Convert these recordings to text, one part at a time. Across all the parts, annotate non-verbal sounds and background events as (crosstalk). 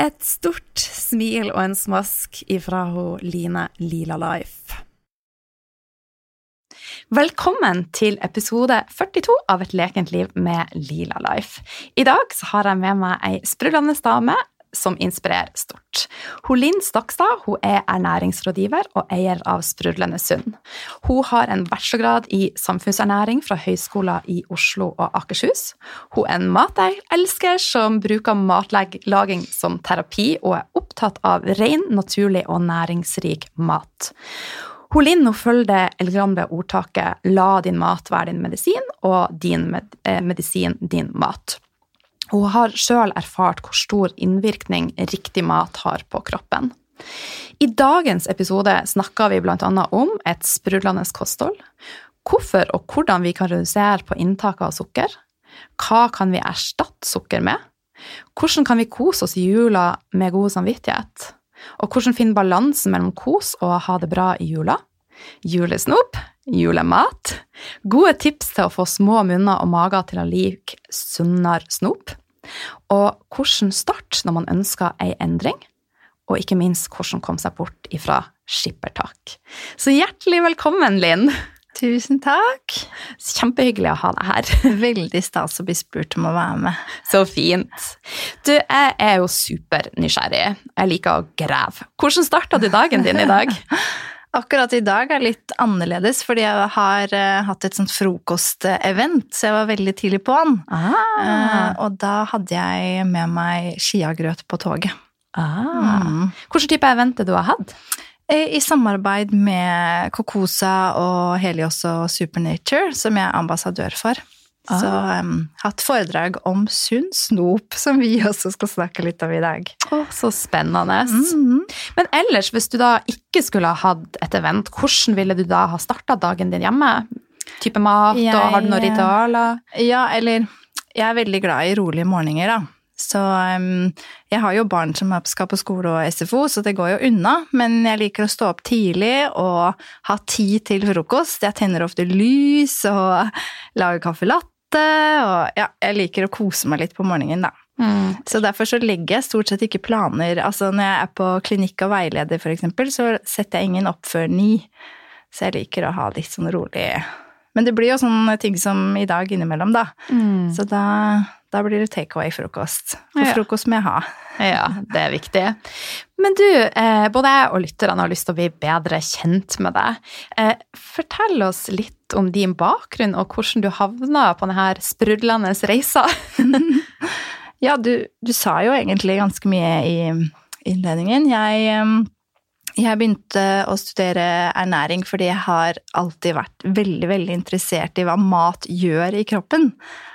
Et stort smil og en smask ifra hun Line Lila Life. Velkommen til episode 42 av Et lekent liv med Lila Life. I dag har jeg med meg ei sprudlende dame som inspirerer stort. Hun Linn Stokstad hun er ernæringsrådgiver og eier av Sprudlende sunn. Hun har en bachelorgrad i samfunnsernæring fra høyskoler i Oslo og Akershus. Hun er en matelsker som bruker matlaging som terapi, og er opptatt av ren, naturlig og næringsrik mat. Hun Linn hun følger det eldgamle ordtaket 'la din mat være din medisin', og 'din med eh, medisin din mat'. Hun har sjøl erfart hvor stor innvirkning riktig mat har på kroppen. I dagens episode snakker vi bl.a. om et sprudlende kosthold, hvorfor og hvordan vi kan redusere på inntaket av sukker, hva kan vi erstatte sukker med, hvordan kan vi kose oss i jula med god samvittighet, og hvordan finne balansen mellom kos og ha det bra i jula, julesnop, julemat, gode tips til å få små munner og mager til å like sunnere snop, og hvordan starte når man ønsker ei endring, og ikke minst hvordan komme seg bort ifra skippertak. Så hjertelig velkommen, Linn. Tusen takk. Kjempehyggelig å ha deg her. (laughs) Veldig stas å bli spurt om å være med. Så fint. Du, jeg er jo supernysgjerrig. Jeg liker å grave. Hvordan starta du dagen din i dag? (laughs) Akkurat i dag er litt annerledes, fordi jeg har uh, hatt et sånt frokostevent, så jeg var veldig tidlig på den. Ah. Uh, og da hadde jeg med meg skiagrøt på toget. Ah. Mm. Hvilken type event du har hatt? I, I samarbeid med Kokosa og Helios og Supernature, som jeg er ambassadør for. Ah. Så um, hatt foredrag om sunn snop, som vi (laughs) også skal snakke litt om i dag. Oh, så spennende. Mm -hmm. Men ellers, hvis du da ikke skulle ha hatt et event, hvordan ville du da ha starta dagen din hjemme? Type mat, jeg, og har du noen ritualer? Ja, eller Jeg er veldig glad i rolige morgener, da. Så um, jeg har jo barn som skal på skole og SFO, så det går jo unna. Men jeg liker å stå opp tidlig og ha tid til frokost. Jeg tenner ofte lys og (laughs) lager caffè latte og ja, jeg liker å kose meg litt på morgenen, da. Mm. Så derfor så legger jeg stort sett ikke planer. Altså når jeg er på klinikk og veileder, eksempel, så setter jeg ingen opp før ni. Så jeg liker å ha litt sånn rolig Men det blir jo sånne ting som i dag innimellom, da. Mm. Så da, da, blir det takeaway-frokost. For ja. frokost må jeg ha. Ja, det er viktig. Men du, eh, både jeg og lytterne har lyst til å bli bedre kjent med deg. Eh, fortell oss litt om din bakgrunn, og hvordan du havna på denne sprudlende reisa. (laughs) ja, du, du, sa jo egentlig ganske mye i innledningen. Jeg, jeg begynte å studere ernæring fordi jeg har alltid vært veldig, veldig interessert i hva mat gjør i kroppen.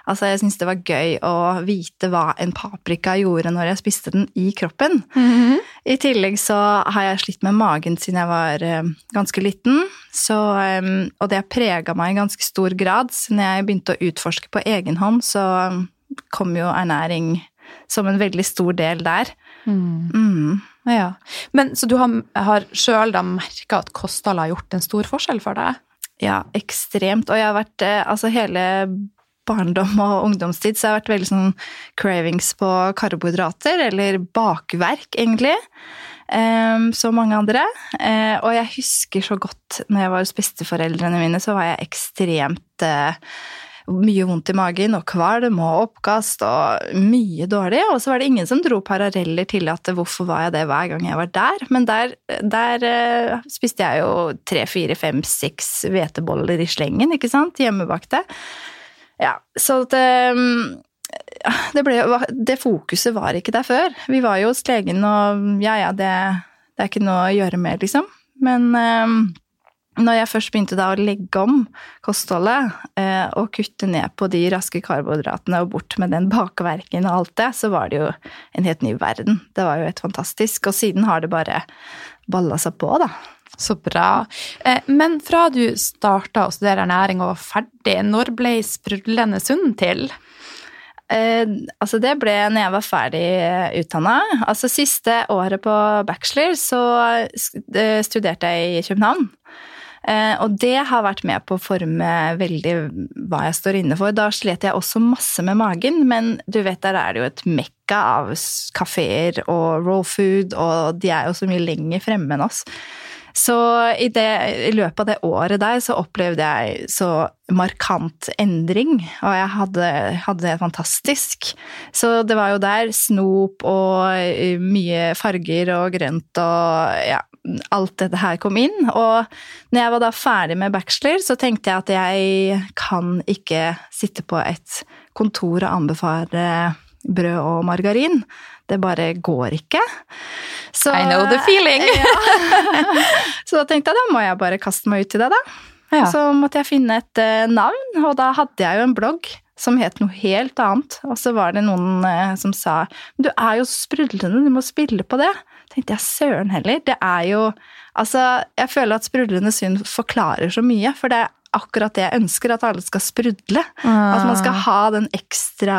Altså, jeg syntes det var gøy å vite hva en paprika gjorde når jeg spiste den i kroppen. Mm -hmm. I tillegg så har jeg slitt med magen siden jeg var uh, ganske liten. Så, um, og det har prega meg i ganske stor grad. Så når jeg begynte å utforske på egen hånd, så um, kom jo ernæring som en veldig stor del der. Mm. Mm. Ja. Men, så du har, har sjøl da merka at kosthold har gjort en stor forskjell for deg? Ja, ekstremt. Og jeg har vært eh, Altså hele barndom og ungdomstid så har jeg vært veldig sånn cravings på karbohydrater, eller bakverk, egentlig. Um, så mange andre. Uh, og jeg husker så godt når jeg var hos besteforeldrene mine, så var jeg ekstremt uh, mye vondt i magen og kvalm og oppkast og mye dårlig. Og så var det ingen som dro paralleller til at hvorfor var jeg det hver gang jeg var der. Men der, der uh, spiste jeg jo tre, fire, fem, seks hveteboller i slengen, ikke sant? Hjemmebakte. Ja, så det det, ble, det, fokuset var ikke der før. Vi var jo hos legen, og ja ja, det, det, er ikke noe å gjøre med, liksom. Men eh, når jeg først begynte da å legge om kostholdet eh, og kutte ned på de raske karbohydratene og bort med den bakverken og alt det, så var det jo en helt ny verden. Det var jo helt fantastisk. Og siden har det bare balla seg på, da. Så bra. Eh, men fra du starta å studere ernæring og var ferdig, når ble Sprudlende sunn til? Eh, altså det ble når jeg var ferdig utdanna. Altså siste året på bachelor så eh, studerte jeg i København. Eh, og det har vært med på å forme veldig hva jeg står inne for. Da slet jeg også masse med magen, men du vet der er det jo et mekka av kafeer og raw food, og de er jo så mye lenger fremme enn oss. Så i, det, i, løpet av det året der så opplevde jeg så markant endring, og jeg hadde, hadde, det fantastisk. Så det var jo der snop og mye farger og grønt og ja, alt dette her kom inn. Og når jeg var da ferdig med bachelor, så tenkte jeg at jeg kan ikke sitte på et kontor og anbefale brød og margarin. Det bare går ikke. Så, I know the feeling! (laughs) ja. Så da tenkte jeg da må jeg bare kaste meg ut i det, da. Ja. Så måtte jeg finne et uh, navn, og da hadde jeg jo en blogg som het noe helt annet. Og så var det noen uh, som sa du er jo sprudlende, du må spille på det. tenkte jeg søren heller. Det er jo Altså, jeg føler at sprudlende synd forklarer så mye, for det er akkurat det jeg ønsker, at alle skal sprudle. Ah. At man skal ha den ekstra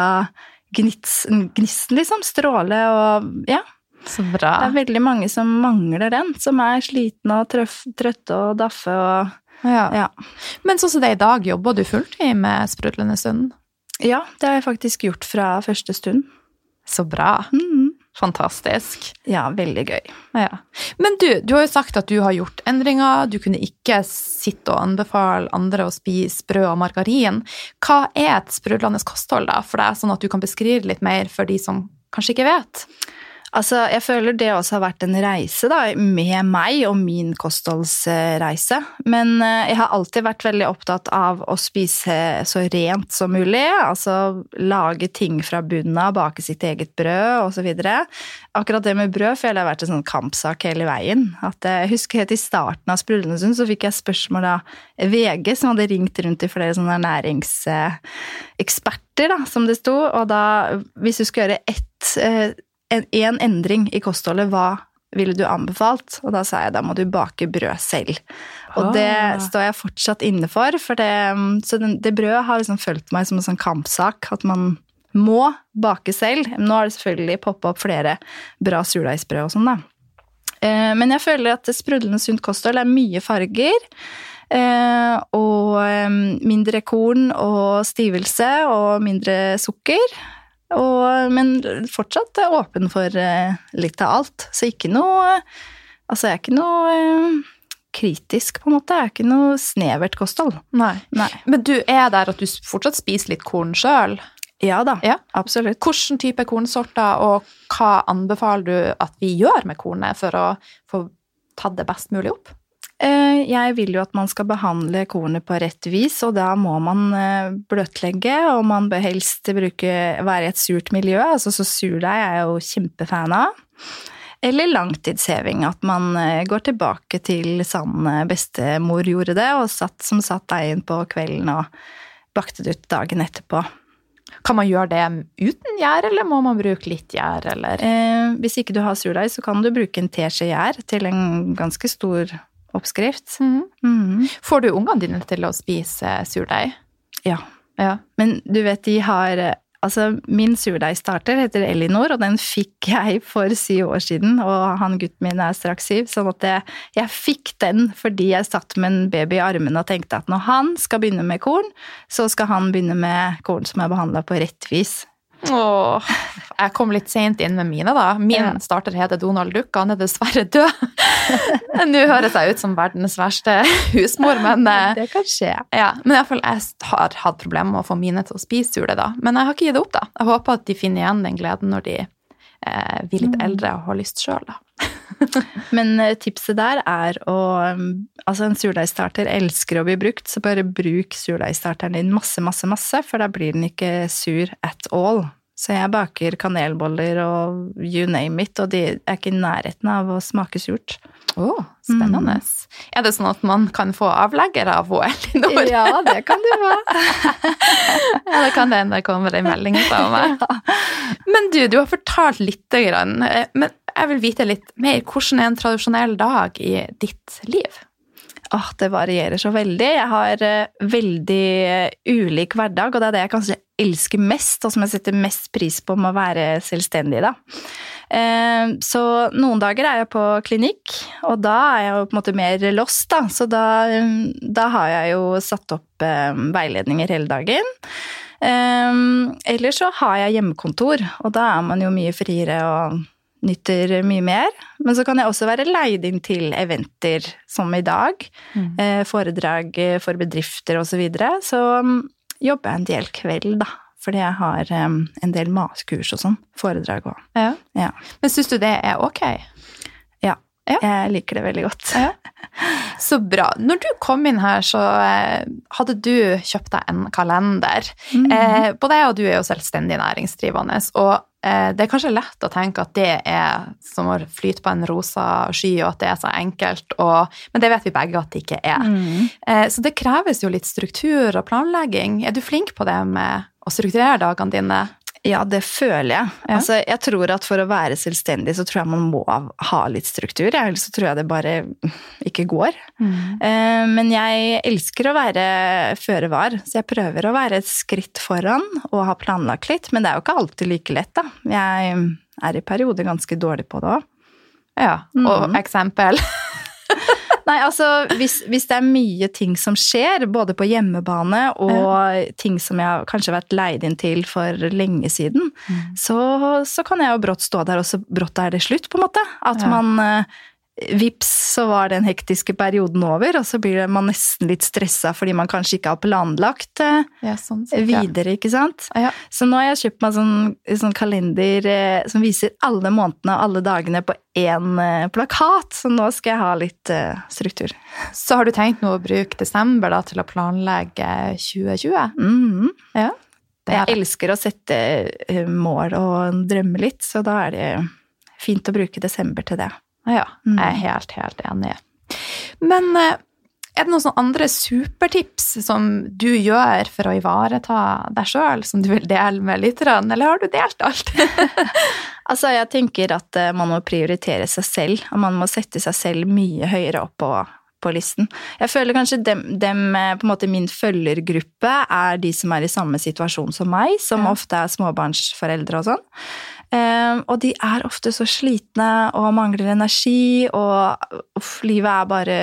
gnisten, liksom. Stråle og ja. Så bra. Det er veldig mange som mangler den, som er slitne og trøff, trøtte og daffe og ja. ja. Men sånn som det er i dag, jobber du fulltid med Sprudlende stund? Ja, det har jeg faktisk gjort fra første stund. Så bra. Mm. Fantastisk. Ja, veldig gøy. Ja. Men du, du har jo sagt at du har gjort endringer. Du kunne ikke sitte og anbefale andre å spise brød og margarin. Hva er et sprudlende kosthold, da, for deg, sånn at du kan beskrive litt mer for de som kanskje ikke vet? Altså, jeg føler det også har vært en reise da, med meg og min kostholdsreise. Men eh, jeg har alltid vært veldig opptatt av å spise så rent som mulig. Altså lage ting fra bunnen av, bake sitt eget brød osv. Akkurat det med brød føler jeg har vært en sånn kampsak hele veien. At eh, jeg husker helt i starten av Sprudlende så fikk jeg spørsmål av VG, som hadde ringt rundt til flere sånne næringseksperter, da, som det sto. Og da, hvis du skal gjøre ett eh, en endring i kostholdet, hva ville du anbefalt? Og da sa jeg da må du bake brød selv. Og det ah. står jeg fortsatt inne for, for det, så den, det brødet har liksom fulgt meg som en sånn kampsak. At man må bake selv. Nå har det selvfølgelig poppa opp flere bra surdeigsbrød og sånn, da. Eh, men jeg føler at sprudlende sunt kosthold er mye farger. Eh, og mindre korn og stivelse og mindre sukker. Og, men fortsatt åpen for uh, litt av alt. Så ikke noe Altså, jeg er ikke noe uh, kritisk, på en måte. Jeg er ikke noe snevert kosthold. Nei. Nei. Men du er der at du fortsatt spiser litt korn sjøl? Ja da, ja. absolutt. Hvilken type kornsorter, og hva anbefaler du at vi gjør med kornet for å få tatt det best mulig opp? Eh, jeg vil jo at man skal behandle kornet på rett vis, og da må man eh, bløtlegge, og man bør helst bruke, være i et surt miljø, altså så surdeig er jeg jo kjempefan av. Eller langtidsheving, at man eh, går tilbake til sånn bestemor gjorde det, og satt, som satt deigen på kvelden og bakte det ut dagen etterpå. Kan man gjøre det uten gjær, eller må man bruke litt gjær, eller? Eh, hvis ikke du har surdeig, så kan du bruke en teskje gjær til en ganske stor oppskrift. Mm. Mm. Får du ungene dine til å spise surdeig? Ja. ja. Men du vet, de har Altså, min surdeigstarter heter Elinor, og den fikk jeg for syv år siden. Og han gutten min er straks syv, sånn at jeg, jeg fikk den fordi jeg satt med en baby i armene og tenkte at når han skal begynne med korn, så skal han begynne med korn som er behandla på rett vis. Åh, jeg kom litt sent inn med mine, da. Min Ja. starter heter Donald Duck, han er dessverre død. (laughs) Nå høres jeg ut som verdens verste husmor, men (laughs) eh, Det kan skje. ja, men i hvert fall, jeg har hatt problemer med å få mine til å spise sule, da. Men jeg har ikke gitt opp, da. Jeg håper at de finner igjen den gleden når de eh, blir litt eldre og har lyst sjøl, da. (laughs) (laughs) Men eh, tipset der er å um, Altså, en surdeigstarter elsker å bli brukt, så bare bruk surdeigstarteren din masse, masse, masse, for da blir den ikke sur at all. Så jeg baker kanelboller og you name it, og de er ikke i nærheten av å smake surt. Å, spennende. Er det sånn at man kan få avlegger av Elinor? Ja, det kan du (laughs) få. Det kan det hende det kommer en melding fra meg. (laughs) Men du, du har fortalt lite grann. eh, Men jeg vil vite litt mer. Hvordan er en tradisjonell dag i ditt liv? Åh, det varierer så veldig. Jeg har eh, veldig eh, ulik hverdag, og det er det jeg kanskje elsker mest, og som jeg setter mest pris på med å være selvstendig, da. Eh, Så noen dager er jeg på klinikk, og da er jeg jo på en måte mer lost, da. Så da, da har jeg jo satt opp veiledninger hele dagen. Eller så har jeg hjemmekontor, og da er man jo mye friere og nytter mye mer. Men så kan jeg også være leid inn til eventer som i dag. Mm. foredrag eh, for bedrifter osv. Så, videre. så um, jobber jeg en del kveld, da. Fordi jeg har um, en del matkurs og sånn. Foredrag òg. Ja. Ja. Men syns du det er ok? ja. Ja. Jeg liker det veldig godt. Ja. (laughs) Så bra. Når du kom inn her, så eh, hadde du kjøpt deg en kalender. Mhm. Eh, både jeg og du er jo selvstendig næringsdrivende, og eh, det er kanskje lett å tenke at det er som å flyte på en rosa sky, og at det er så enkelt, og, men det vet vi begge at det ikke er. Mm. Eh, så det kreves jo litt struktur og planlegging. Er du flink på det med å strukturere dagene dine? Ja, det føler jeg. Ja. Altså, jeg tror at for å være selvstendig, så tror jeg man må ha litt struktur. Ellers så tror jeg det bare ikke går. Eh, Men jeg elsker å være føre var, så jeg prøver å være et skritt foran og ha planlagt litt. Men det er jo ikke alltid like lett, da. Jeg er i perioder ganske dårlig på det òg. Ja, og mm. eksempel. Nei, altså hvis, hvis det er mye ting som skjer, både på hjemmebane og ting som jeg har kanskje vært leid inn til for lenge siden, så, så kan jeg jo brått stå der, og så brått er det slutt, på en måte. At man eh, Vips, så var den hektiske perioden over, og så blir man nesten litt stressa fordi man kanskje ikke har planlagt eh, Ja, sånn ja. videre, ikke sant? Ja. Så nå har jeg kjøpt meg sånn, sånn kalender eh, som viser alle månedene og alle dagene på én eh, plakat, så nå skal jeg ha litt eh, struktur. Så har du tenkt nå å bruke desember da, til å planlegge 2020? Mhm. Ja. Det er Jeg elsker å sette eh, mål og drømme litt, så da er det fint å bruke desember til det. Ja, Mm. jeg er helt, helt enig. Men eh, er det noen sånne andre supertips som du gjør for å ivareta deg sjøl, som du vil dele med lytterne, eller har du delt alt? (laughs) Altså, jeg tenker at eh, man må prioritere seg selv, og man må sette seg selv mye høyere opp på, på listen. Jeg føler kanskje dem, dem, eh, på en måte min følgergruppe er de som er i samme situasjon som meg, som Ja. ofte er småbarnsforeldre og sånn. Eh, og de er ofte så slitne og mangler energi, og uff, livet er bare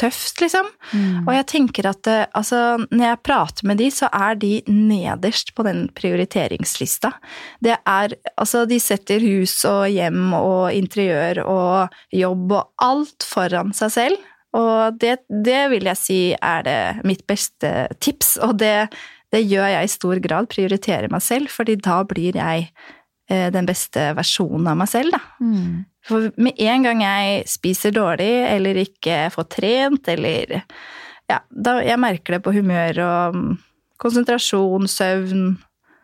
tøft, liksom. Og jeg tenker at eh, altså, når jeg prater med de, så er de nederst på den prioriteringslista. Det er Altså, de setter hus og hjem og interiør og jobb og alt foran seg selv. Og det, det vil jeg si er det mitt beste tips, og det, det gjør jeg i stor grad. Prioriterer meg selv, fordi da blir jeg den beste versjonen av meg selv, da. Mm. For med en gang jeg spiser dårlig, eller ikke får trent, eller Ja, da jeg merker det på humør og mm, konsentrasjon, søvn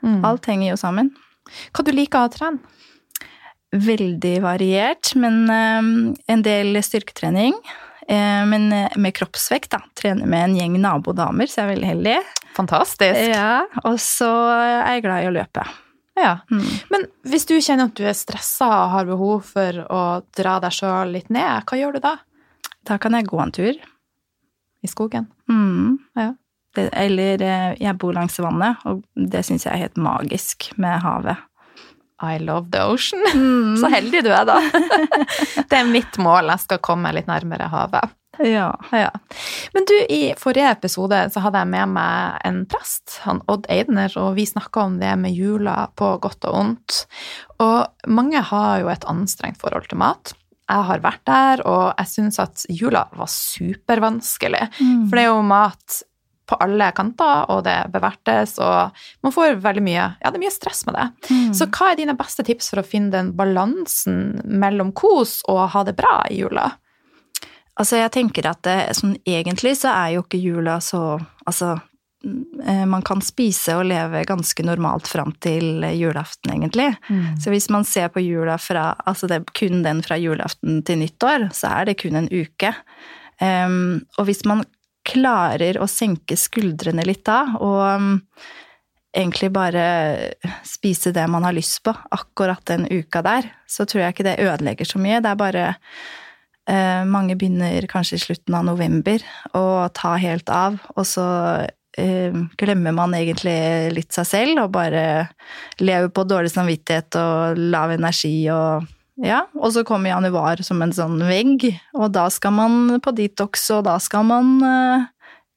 Mm. Alt henger jo sammen. Hva du liker å trene? Veldig variert, men um, en del styrketrening. Eh, men eh, med kroppsvekt, da. Trener med en gjeng nabodamer, så jeg er veldig heldig. Fantastisk. Ja, og så er jeg glad i å løpe. Ja. Mm. Men hvis du kjenner at du er stressa og har behov for å dra deg sjøl litt ned, hva gjør du da? Da kan jeg gå en tur. I skogen? Mm. Ja. Det, eller eh, jeg bor langs vannet, og det syns jeg er helt magisk med havet. I love the ocean. (laughs) Så heldig du er, da. (laughs) det er mitt mål. Jeg skal komme litt nærmere havet. Ja. Ja. Men du, i forrige episode så hadde jeg med meg en prest, han Odd Eidner, og vi snakka om det med jula på godt og vondt. Og mange har jo et anstrengt forhold til mat. Jeg har vært der, og jeg syns at jula var supervanskelig. For det er jo mat på alle kanter, og det bevertes, og man får veldig mye Ja, det er mye stress med det. Så hva er dine beste tips for å finne den balansen mellom kos og ha det bra i jula? Altså, jeg tenker at det, sånn, egentlig så er jo ikke jula så Altså, eh, man kan spise og leve ganske normalt fram til julaften, egentlig. Så hvis man ser på jula fra Altså, det er kun den fra julaften til nyttår, så er det kun en uke. Um, og hvis man klarer å senke skuldrene litt da, og um, egentlig bare spise det man har lyst på akkurat den uka der, så tror jeg ikke det ødelegger så mye. Det er bare eh, Mange begynner kanskje i slutten av november å ta helt av, og så eh, glemmer man egentlig litt seg selv og bare lever på dårlig samvittighet og lav energi og ja, og så kommer januar som en sånn vegg, og da skal man på detox, og da skal man uh,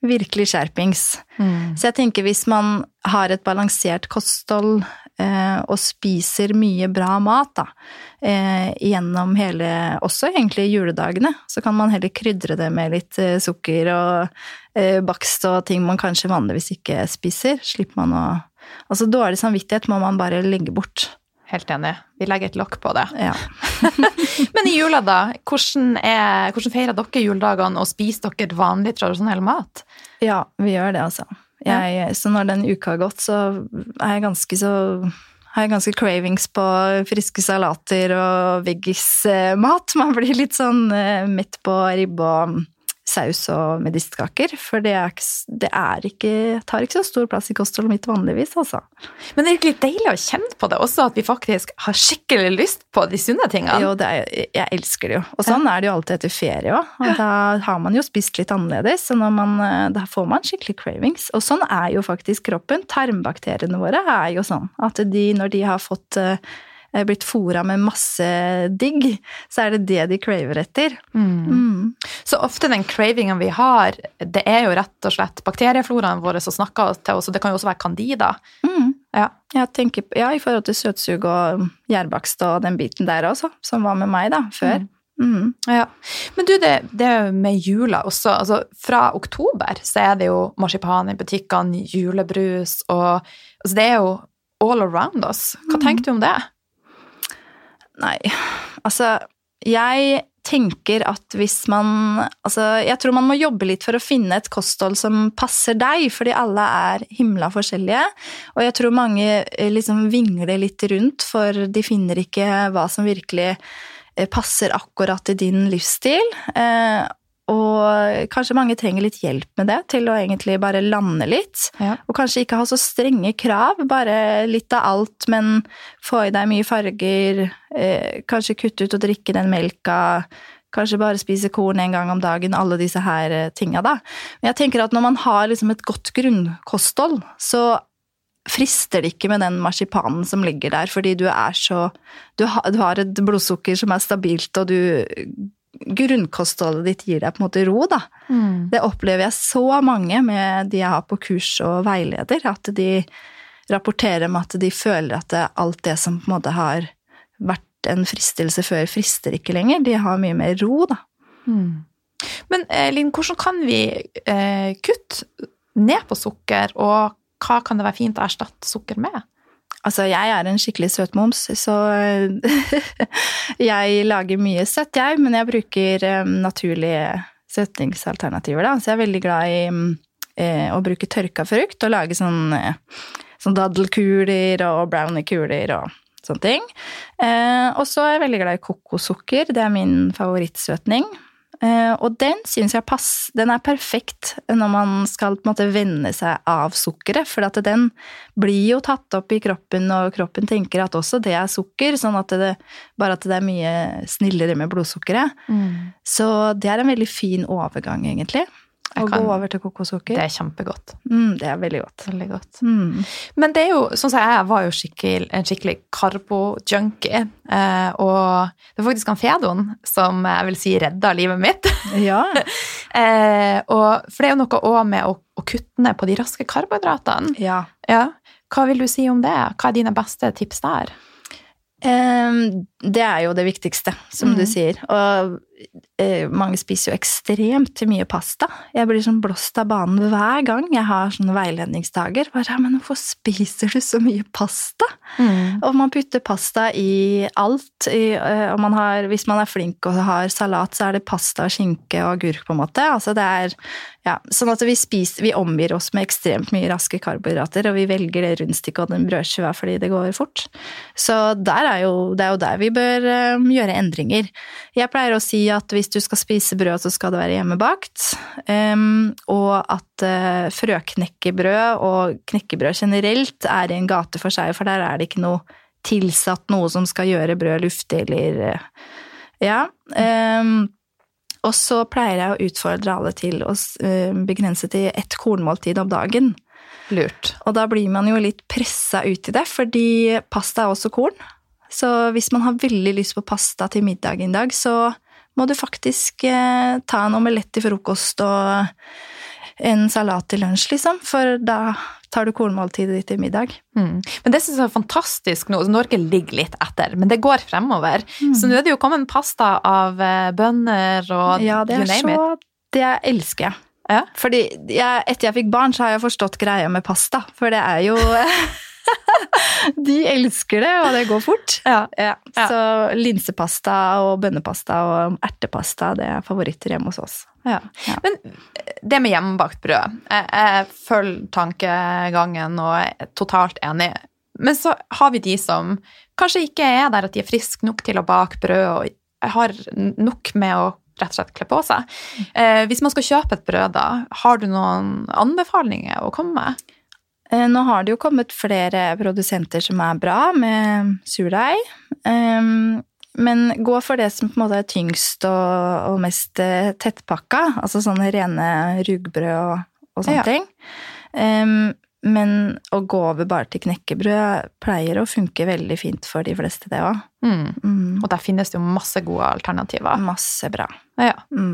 virkelig skjerpings. Så jeg tenker hvis man har et balansert kosthold eh, og spiser mye bra mat da, eh, gjennom hele, også egentlig juledagene, så kan man heller krydre det med litt eh, sukker og eh, bakst og ting man kanskje vanligvis ikke spiser. Slipper man å Altså dårlig samvittighet må man bare legge bort. Helt enig. Vi legger et lokk på det. Ja. (laughs) Men i jula, da? Hvordan, er, hvordan feirer dere juledagene, og spiser dere vanlig, tradisjonell mat? Ja, vi gjør det, altså. Jeg, så når den uka har gått, så er jeg ganske så har jeg ganske cravings på friske salater og veggismat. (laughs) Man blir litt sånn midt mett på ribbe og saus og medisterkaker. For det, er det er ikke, tar ikke så stor plass i kostholdet mitt vanligvis, altså. Men det er litt deilig å kjenne på det også, at vi faktisk har skikkelig lyst på de sunne tingene. Jo, det er, jeg elsker det jo. Og sånn er det jo alltid etter ferie òg. Og da har man jo spist litt annerledes, så når man, eh, da får man skikkelig cravings. Og sånn er jo faktisk kroppen. Tarmbakteriene våre er jo sånn at de, når de har fått eh, blitt fora med masse digg, så er det det de craver etter. Mm. Så ofte den cravingen vi har, det er jo rett og slett bakteriefloraen vår som snakker til oss, og det kan jo også være candida. Mm. Ja. Tenker, ja, I forhold til søtsug og gjærbakst og den biten der også, som var med meg da, før. Mm. Ja. Men du, det, det med jula også, altså fra oktober så er det jo marsipan i butikkene, julebrus, og altså det er jo all around us. Hva tenker du om det? Nei, altså Jeg tenker at hvis man Altså, jeg tror man må jobbe litt for å finne et kosthold som passer deg, fordi alle er himla forskjellige. Og jeg tror mange eh, liksom vingler litt rundt, for de finner ikke hva som virkelig eh, passer akkurat i din livsstil. Og kanskje mange trenger litt hjelp med det, til å egentlig bare lande litt. Ja. Og kanskje ikke ha så strenge krav, bare litt av alt, men få i deg mye farger, eh, kanskje kutte ut å drikke den melka, kanskje bare spise korn en gang om dagen, alle disse her eh, tinga, da. Men jeg tenker at når man har liksom et godt grunnkosthold, så frister det ikke med den marsipanen som ligger der, fordi du er så du har et blodsukker som er stabilt, og du Grunnkostholdet ditt gir deg på en måte ro, da. Det opplever jeg så mange med de jeg har på kurs og veileder, at de rapporterer om at de føler at det, alt det som på en måte har vært en fristelse før, frister ikke lenger. De har mye mer ro, da. Men eh, Linn, hvordan kan vi eh, kutte ned på sukker, og hva kan det være fint å erstatte sukker med? Altså, jeg er en skikkelig søtmoms, så (laughs) jeg lager mye søtt, jeg, men jeg bruker eh, naturlige søtningsalternativer, da. Så jeg er veldig glad i eh, å bruke tørka frukt og lage sånn, eh, sånn daddelkuler og browniekuler og sånne ting. Eh, og så er jeg veldig glad i kokossukker, det er min favorittsøtning. Eh, og den syns jeg pass, den er perfekt når man skal på en måte venne seg av sukkeret, for at den blir jo tatt opp i kroppen, og kroppen tenker at også det er sukker, sånn at det, bare at det er mye snillere med blodsukkeret. Så det er en veldig fin overgang, egentlig. Kan- gå over til kokossukker. Det er kjempegodt. Mm, det er veldig godt. Veldig godt. Mm. Men det er jo, sånn som jeg var jo skikkelig, en skikkelig karbo-junkie, eh, og det var faktisk han Fedon som jeg vil si redda livet mitt. (laughs) Ja. eh, og, for det er jo noe også med å, å kutte ned på de raske karbohydratene. ja. Ja. Hva vil du si om det? Hva er dine beste tips der? Ehm, det er jo det viktigste, som mm. du sier. Og eh, mange spiser jo ekstremt mye pasta. Jeg blir sånn blåst av banen hver gang jeg har sånne veiledningsdager. Bare, men hvorfor spiser du så mye pasta? Og man putter pasta i alt. I, eh, og man har, hvis man er flink og har salat, så er det pasta, skinke og agurk, på en måte. Altså det er, ja, sånn at vi, spiser, vi omgir oss med ekstremt mye raske karbohydrater, og vi velger det rundstykket og den brødskiva fordi det går fort. Så der er jo, det er jo der vi bør um, gjøre endringer. Jeg pleier å si at hvis du skal spise brød, så skal det være hjemmebakt. Um, og at uh, frøknekkebrød og knekkebrød generelt er i en gate for seg, for der er det ikke noe tilsatt noe som skal gjøre brød luftig eller eh, Ja. Um, og så pleier jeg å utfordre alle til å begrense til ett kornmåltid om dagen. Lurt. Og da blir man jo litt pressa ut i det, fordi pasta er også korn. Så hvis man har veldig lyst på pasta til middag en dag, så må du faktisk eh, ta en omelett til frokost og en salat til lunsj, liksom. For da tar du kornmåltidet ditt til middag. Mm. Men det synes jeg er fantastisk nå. Norge ligger litt etter, men det går fremover. Mm. Så nå er det jo kommet pasta av eh, bønner og Ja, det you er name it. så Det elsker jeg. Ja. Fordi jeg, etter jeg fikk barn, så har jeg forstått greia med pasta. For det er jo (laughs) (laughs) De elsker det, og det går fort. Ja. Ja. Så linsepasta og bønnepasta og ertepasta, det er favoritter hjemme hos oss. Ja. Ja. Men det med hjemmebakt brød, jeg, jeg følger tankegangen og er totalt enig. Men så har vi de som kanskje ikke er der at de er friske nok til å bake brød og har nok med å rett og slett kle på seg. Eh, hvis man skal kjøpe et brød, da, har du noen anbefalinger å komme med? Eh, Nå har det jo kommet flere produsenter som er bra, med surdeig. Men gå for det som på en måte er tyngst og, og mest eh, tettpakka, altså sånne rene rugbrød og, og sånne Ja. ting. Men å gå over bare til knekkebrød pleier å funke veldig fint for de fleste, det òg. Mm. Mm. Og der finnes det jo masse gode alternativer. Masse bra. Ja. Mm.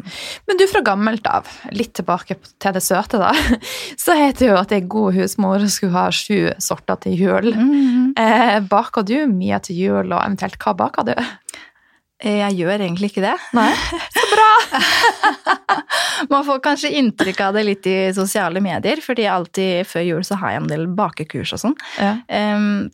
Men du fra gammelt av, litt tilbake til det søte, da, (laughs) så heter det jo at ei god husmor skulle ha sju sorter til jul. Mm. Eh, baker du mye til jul, og eventuelt hva baker du? Eh, Jeg gjør egentlig ikke det. Nei. (laughs) Så bra! (laughs) Man får kanskje inntrykk av det litt i sosiale medier, fordi alltid før jul så har jeg en del bakekurs og sånn. Ja.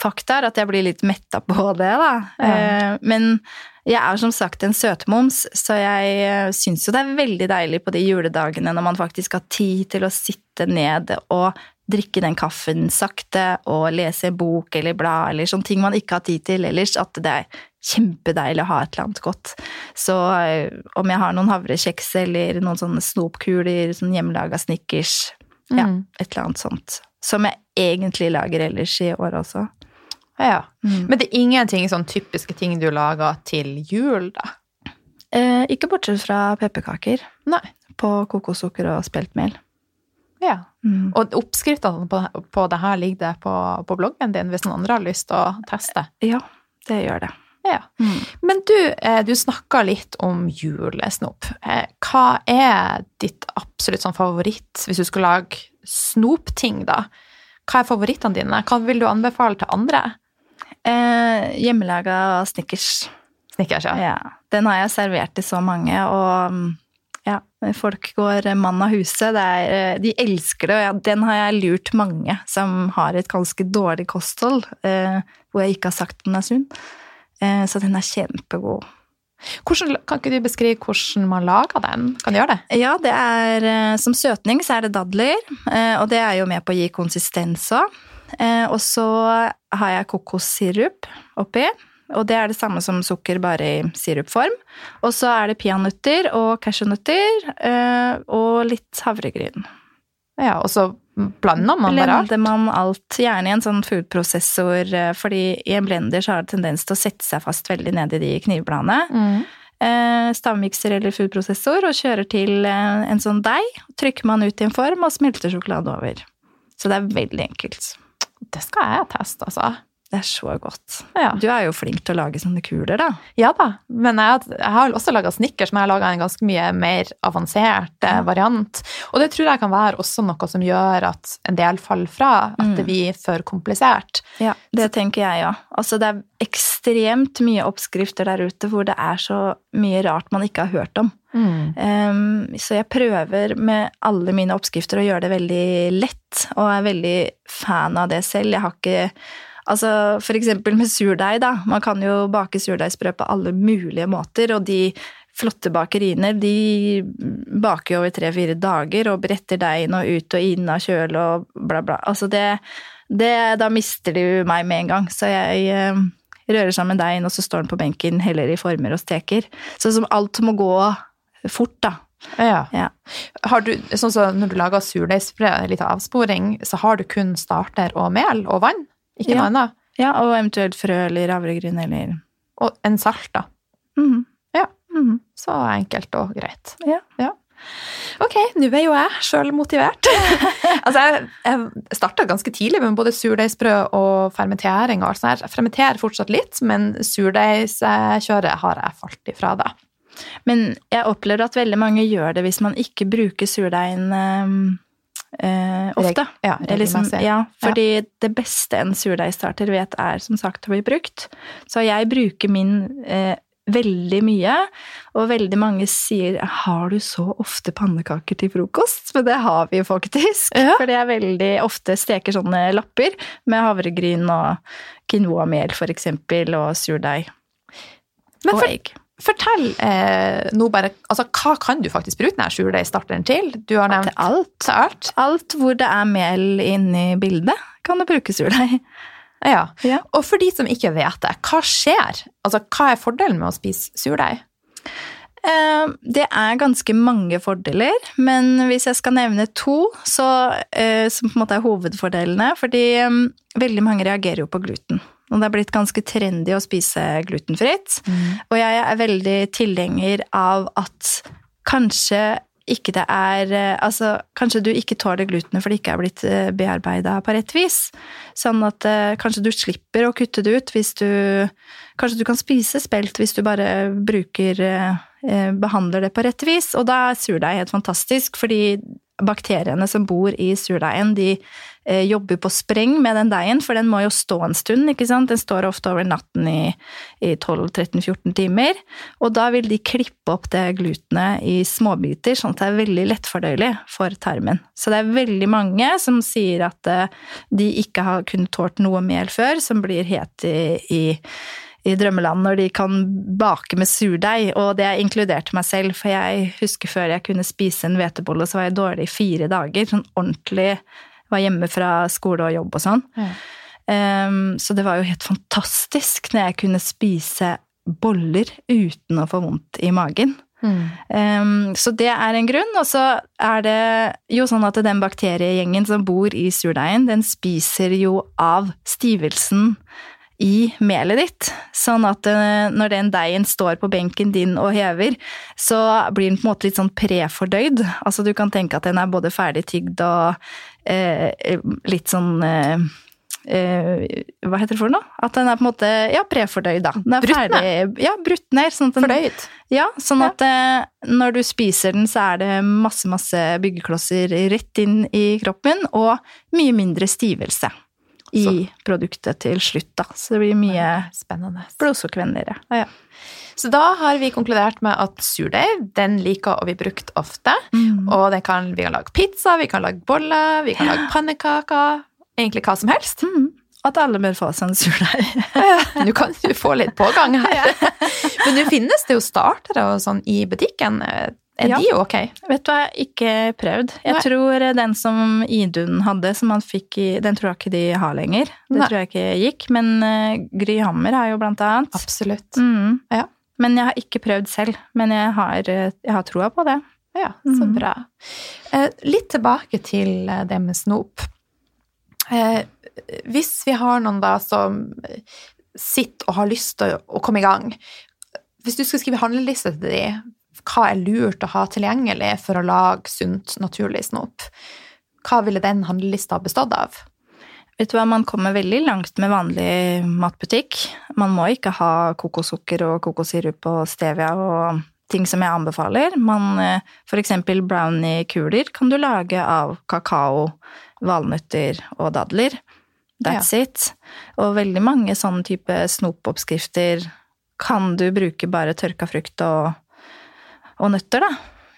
Fakta er at jeg blir litt metta på (laughs) det, da. Ja. Eh, men jeg er som sagt en søtmoms, så jeg uh, syns jo det er veldig deilig på de juledagene når man faktisk har tid til å sitte ned og drikke den kaffen sakte og lese en bok eller blad eller sånne ting man ikke har tid til ellers, at det er kjempedeilig å ha et eller annet godt. Så eh, om jeg har noen havrekjeks eller noen sånne snopkuler, sånn hjemmelaga Snickers, ja, Mm. et eller annet sånt. Som jeg egentlig lager ellers i år også. Ja. Mm. Men det er ingenting sånn typiske ting du lager til jul, da? Eh, ikke bortsett fra pepperkaker Nei. på kokossukker og speltmel. Ja. Mm. Og oppskriftene på, på det her ligger det på, på bloggen din hvis noen andre har lyst til å teste. Ja, det gjør det. Ja. Mm. Men du, eh, du snakka litt om julesnop. Eh, Hva er ditt absolutt sånn favoritt hvis du skulle lage snopting, da? Hva er favorittene dine? Hva vil du anbefale til andre? Eh, hjemmelaga Snickers. Snickers, ja. Ja. Den har jeg servert til så mange, og mm, ja, folk går mann av huset. Det er, eh, de elsker det, og ja, den har jeg lurt mange som har et ganske dårlig kosthold, eh, hvor jeg ikke har sagt den er sunn. Eh, så den er kjempegod. Hvordan, kan ikke du beskrive hvordan man lager den? Kan du gjøre det? Ja, det er eh, Som søtning så er det dadler, eh, og det er jo med på å gi konsistens òg. Og så har jeg kokossirup oppi, og det er det samme som sukker, bare i sirupform. Og så er det peanøtter og cashewnøtter og litt havregryn. Ja, Og så blander man bare alt? Blender man alt, gjerne i en sånn foodprosessor, eh, fordi i en blender så har det tendens til å sette seg fast veldig ned i de knivbladene. Mm. eh, stavmikser eller foodprosessor og kjører til eh, en sånn deig. Trykker man ut i en form og smelter sjokolade over. Så det er veldig enkelt. Det skal jeg teste, altså. Det er så godt. Ja. Du er jo flink til å lage sånne kuler, da. Ja da, men jeg, jeg har også laga Snickers, men jeg har laga en ganske mye mer avansert ja. variant. Og det tror jeg kan være også noe som gjør at en del faller fra, at Mm. det blir for komplisert. Ja, det tenker jeg òg. Altså, det er ekstremt mye oppskrifter der ute hvor det er så mye rart man ikke har hørt om. Um, så jeg prøver med alle mine oppskrifter å gjøre det veldig lett, og er veldig fan av det selv. Jeg har ikke Altså eksempel med surdeig, da. Man kan jo bake surdeigsbrød på alle mulige måter, og de flotte bakeriene, de baker jo over tre-fire dager og bretter deigen og ut og inn av kjøl og bla, bla. Altså det, det Da mister jo meg med en gang, så jeg eh, rører sammen deigen, og så står den på benken, heller i former og steker. Så som alt må gå fort, da. Ja. Ja. Har du, sånn som når du lager surdeigsbrød, litt avsporing, så har du kun starter og mel og vann? Ikke Ja. noe annet? Ja, og eventuelt frø eller havregryn eller Og en salt, da. Mm. Ja. Mm. Så enkelt og greit. Ja. Ok, nå er jo jeg sjøl motivert. (laughs) altså, jeg, jeg starta ganske tidlig med både surdeigsbrød og fermentering. og alt sånt. her. Jeg fermenterer fortsatt litt, men surdeigskjøret har jeg falt ifra da. Men jeg opplever at veldig mange gjør det hvis man ikke bruker surdeigen eh, ofte. Ja, liksom, ja, fordi det beste en surdeigstarter vet er som sagt å bli brukt. Så jeg bruker min eh, veldig mye, og veldig mange sier 'har du så ofte pannekaker til frokost?' Men det har vi faktisk. Ja. Fordi jeg veldig ofte steker sånne lapper med havregryn og quinoa-mel for eksempel, og surdeig. Men og egg. Fortell eh, nå bare altså, Hva kan du faktisk bruke denne surdeigstarteren til? Du har nevnt Til alt. til alt. Alt hvor det er mel inne i bildet, kan du bruke surdeig. (laughs) Ja. Ja. Og for de som ikke vet det, hva skjer? Altså, hva er fordelen med å spise surdeig? Eh, Det er ganske mange fordeler, men hvis jeg skal nevne to, så, eh, som på en måte er hovedfordelene Fordi eh, veldig mange reagerer jo på gluten. Og det er blitt ganske trendy å spise glutenfritt. Og jeg er veldig tilhenger av at kanskje ikke det er eh, Altså, kanskje du ikke tåler glutenet fordi det ikke er blitt bearbeida på rett vis. Sånn at eh, kanskje du slipper å kutte det ut hvis du Kanskje du kan spise spelt hvis du bare bruker eh, eh, Behandler det på rett vis. Og da er surdeig helt fantastisk, fordi bakteriene som bor i surdeigen, de eh, jobber på spreng med den deigen, for den må jo stå en stund, ikke sant? Den står ofte over natten i, i 12-13-14 timer, og da vil de klippe opp det glutenet i småbiter, sånn at det er veldig lettfordøyelig for tarmen. Så det er veldig mange som sier at eh, de ikke har kunnet tålt noe mel før, som blir het i, i i drømmeland når de kan bake med surdeig, og det har inkludert meg selv, for jeg husker før jeg kunne spise en hvetebolle, så var jeg dårlig i fire dager, sånn ordentlig, var hjemme fra skole og jobb og sånn. Mm. Um, så det var jo helt fantastisk når jeg kunne spise boller uten å få vondt i magen. Um, så det er en grunn, og så er det jo sånn at den bakteriegjengen som bor i surdeigen, den spiser jo av stivelsen i melet ditt, sånn at eh, når den deigen står på benken din og hever, så blir den på en måte litt sånn prefordøyd. Altså du kan tenke at den er både ferdig tygd og eh, litt sånn eh, eh, Hva heter det for noe? At den er på en måte ja, prefordøyd, da. Den er Brutt ned? Ja, brutt ned. Sånn at den, Fordøyd? ja, sånn at eh, når du spiser den, så er det masse, masse byggeklosser rett inn i kroppen, og mye mindre stivelse i Så. produktet til slutt, da. Så det blir mye Spennende. blodsukkervennligere. Så da har vi konkludert med at surdeig den liker å bli brukt ofte. Mm. Og den kan, vi kan lage pizza, vi kan lage boller, vi kan lage pannekaker. Egentlig hva som helst. Mm. At alle bør få seg en surdeig. (laughs) Nå kan du få litt pågang her. (laughs) Men nå finnes det jo startere og sånn i butikken. Er Ja. de ok? Vet du hva, ikke prøvd. Jeg Nei. tror den som Idun hadde, som han fikk i Den tror jeg ikke de har lenger. Det Nei. tror jeg ikke gikk. Men uh, Gry Hammer har jo blant annet. Absolutt. Mm. Ja. Men jeg har ikke prøvd selv. Men jeg har, eh, jeg har troa på det. Ja, så mm. bra. Uh, litt tilbake til eh, det med snop. Uh, hvis vi har noen da som sitter og har lyst til å, komme i gang hvis du skal skrive handleliste til di, hva er lurt å ha tilgjengelig for å lage sunt, naturlig snop? Hva ville den handlelista bestått av? Vet du hva, Man kommer veldig langt med vanlig matbutikk. Man må ikke ha kokossukker og kokossirup og stevia og ting som jeg anbefaler. Man, eh, for eksempel brownie-kuler kan du lage av kakao, valnøtter og dadler. That's ja. it. Og veldig mange sånne type snopoppskrifter kan du bruke bare tørka frukt og, og nøtter, da.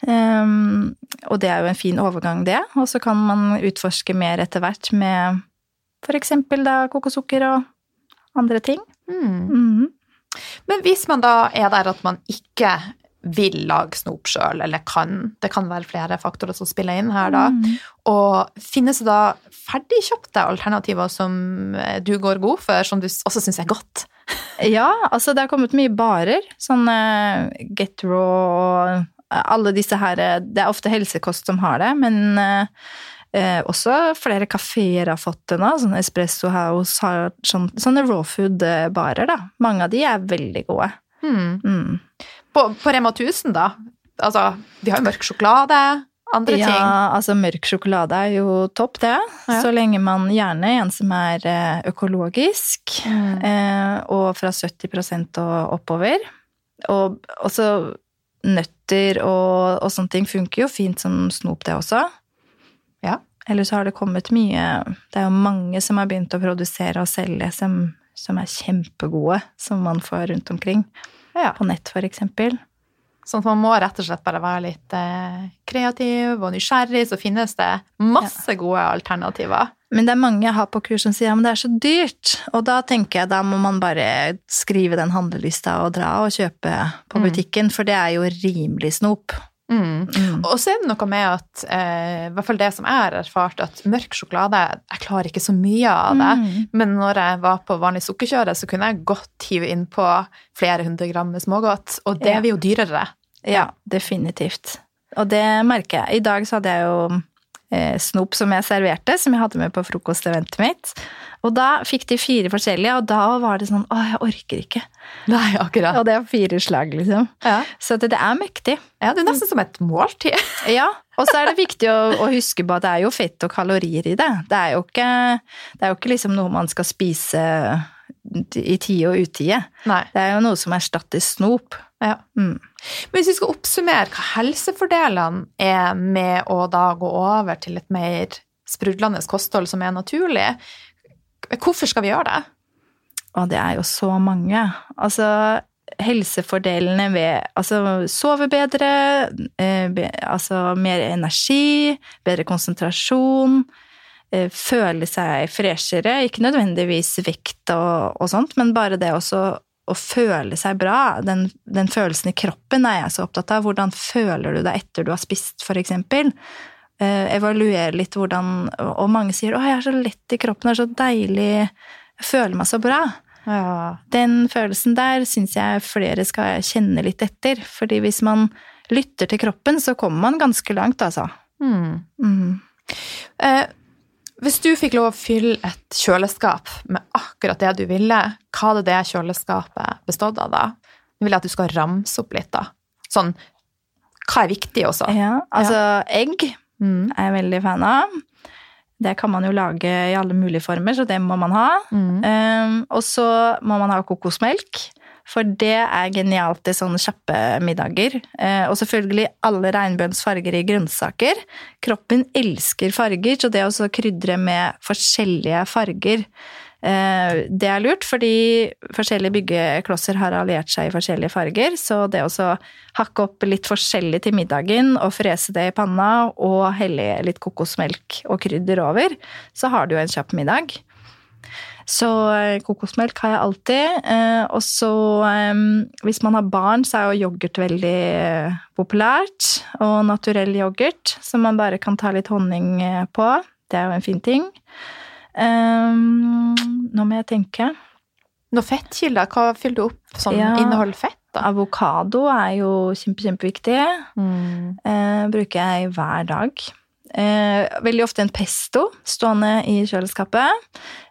Um, og det er jo en fin overgang, det. Og så kan man utforske mer etter hvert med eksempel da kokossukker og andre ting. Mm. Mm. Men hvis man da er der at man ikke vil lage snop sjøl, eller kan Det kan være flere faktorer som spiller inn her, da. Mm. Og finnes det da ferdigkjøpte alternativer som du går god for, som du også syns er godt? (laughs) ja, altså det har kommet mye barer. Sånn uh, Get Raw alle disse her Det er ofte helsekost som har det, men Eh, også flere kafeer har fått det nå. Sånn Espresso House har sånne, sånne raw food-barer, da. Mange av de er veldig gode. Mm. Mm. På, på, Rema 1000, da? Altså, de har jo mørk sjokolade. Andre ting? Ja, altså mørk sjokolade er jo topp, det. Ja. Så lenge man gjerne en som er eh, økologisk, mm. eh, og fra 70 og oppover. Og også nøtter og, og sånne ting funker jo fint som snop, det også. Ja. Eller så har det kommet mye Det er jo mange som har begynt å produsere og selge som, som er kjempegode, som man får rundt omkring. Ja. På nett, for eksempel. Sånn at man må rett og slett bare være litt eh, kreativ og nysgjerrig, så finnes det masse ja. gode alternativer. Men det er mange jeg har på kurs som sier at det er så dyrt. Og da tenker jeg da må man bare skrive den handlelista og dra og kjøpe på mm. butikken, mm. for det er jo rimelig snop. Mm. Mm. Og så er det noe med at eh, i hvert fall det som jeg har erfart, at mørk sjokolade Jeg klarer ikke så mye av det, mm. men når jeg var på vanlig sukkerkjøre, så kunne jeg godt hive innpå flere hundre gram med smågodt, og det ja. blir jo dyrere. Ja, definitivt. Og det merker jeg. I dag så hadde jeg jo snop som jeg serverte, som jeg hadde med på frokosteventet mitt. Og da fikk de fire forskjellige, og da var det sånn Å, jeg orker ikke. Nei, akkurat. Og det er fire slag, liksom. Ja. Så det, det, er mektig. Ja, det er nesten som et måltid. (laughs) ja. Og så er det viktig å, å, huske på at det er jo fett og kalorier i det. Det er jo ikke, det er jo ikke liksom noe man skal spise i tide og utide. Nei. Det er jo noe som erstatter snop. Ja. Mm. Men hvis vi skal oppsummere hva helsefordelene er med å da gå over til et mer sprudlende kosthold som er naturlig, Hvorfor skal vi gjøre det? Og det er jo så mange. Altså, helsefordelene ved Altså sove bedre, eh, be, altså mer energi, bedre konsentrasjon, eh, føle seg freshere. Ikke nødvendigvis vekt og, og sånt, men bare det også å føle seg bra. Den, den, følelsen i kroppen er jeg så opptatt av. Hvordan føler du deg etter du har spist, eksempel? Eh, evaluere litt hvordan Og mange sier 'Å, jeg er så lett i kroppen, det er så deilig, jeg føler meg så bra'. Ja. Den følelsen der syns jeg flere skal kjenne litt etter. Fordi hvis man lytter til kroppen, så kommer man ganske langt, altså. Mm. Mm. Eh, hvis du fikk lov å fylle et kjøleskap med akkurat det du ville, hva hadde det kjøleskapet bestått av da? Nå vil jeg at du skal ramse opp litt, da. Sånn Hva er viktig også? Ja, altså ja. egg Mm. Er jeg veldig fan av. Det kan man jo lage i alle mulige former, så det må man ha. Mm. Um, og så må man ha kokosmelk. For det er genialt i sånne kjappe middager. Uh, og selvfølgelig alle regnbuens farger i grønnsaker. Kroppen elsker farger, så det å krydre med forskjellige farger Eh, det er lurt, fordi forskjellige byggeklosser har alliert seg i forskjellige farger, så det å hakke opp litt forskjellig til middagen og frese det i panna og helle litt kokosmelk og krydder over, så har du jo en kjapp middag. Så eh, kokosmelk har jeg alltid. Eh, og så, hvis man har barn, så er jo yoghurt veldig populært. Og naturell yoghurt, som man bare kan ta litt honning på. Det er jo en fin ting. Nå må jeg tenke. Noen fettkilder, hva fyller du opp som ja, inneholder fett? da? Avokado er jo kjempe, kjempeviktig. Mm. Bruker jeg hver dag. Uh, veldig ofte en pesto stående i kjøleskapet.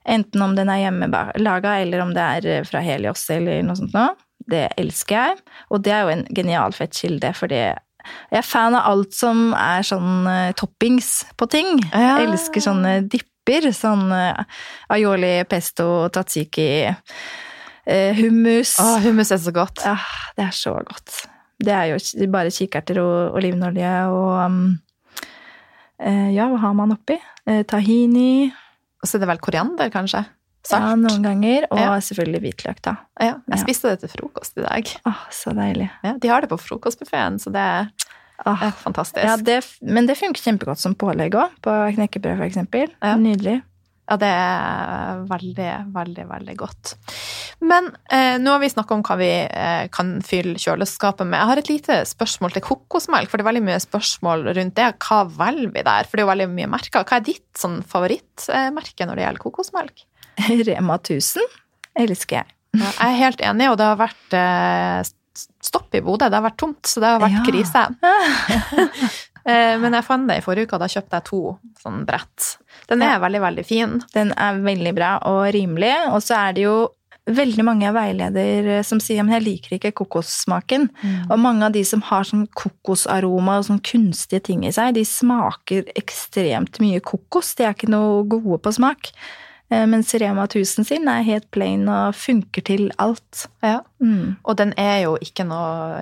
Enten om den er hjemmelaga, eller om det er fra Helios eller noe sånt noe. Det elsker jeg. Og det er jo en genial fettkilde, fordi jeg er fan av alt som er sånn uh, toppings på ting. Ja. Jeg elsker sånne dipper. Sånn uh, aioli, pesto, tatsiki, uh, hummus. Å, hummus er så godt. Ja, det er så godt. Det er jo bare kikerter og olivenolje og um, eh, Ja, hva har man oppi? Eh, tahini. Og så er det vel koriander, kanskje? Ja, noen ganger. Og Ja. selvfølgelig hvitløk, da. Ja, jeg spiste det til frokost i dag. Åh, så deilig. Ja, de har det på frokostbuffeen, så det er Åh, er fantastisk. ja, det, men det funker kjempegodt som pålegg òg, på knekkebrød eksempel. Ja. Nydelig. Ja, det er veldig, veldig, veldig godt. Men eh, nå har vi snakka om hva vi eh, kan fylle kjøleskapet med. Jeg har et lite spørsmål til kokosmelk, for det er veldig mye spørsmål rundt det. Hva velger vi der? For det er jo veldig mye merker. Hva er ditt sånn favorittmerke når det gjelder kokosmelk? (laughs) Rema 1000 elsker jeg. Ja, jeg er helt enig, og det har vært eh, stopp i Bodø. Det har vært tomt, så det har vært Ja. krise. (laughs) Eh, Men jeg fant det i forrige uke, og da kjøpte jeg to sånn brett. Den er Ja. veldig, veldig fin. Den er veldig bra og rimelig. Og så er det jo veldig mange veileder som sier men jeg liker ikke kokossmaken. Og mange av de som har sånn kokosaroma og sånn kunstige ting i seg, de smaker ekstremt mye kokos. De er ikke noe gode på smak. Men Mens Rema 1000 sin er helt plain og funker til alt. Ja. Mm. Og den er jo ikke noe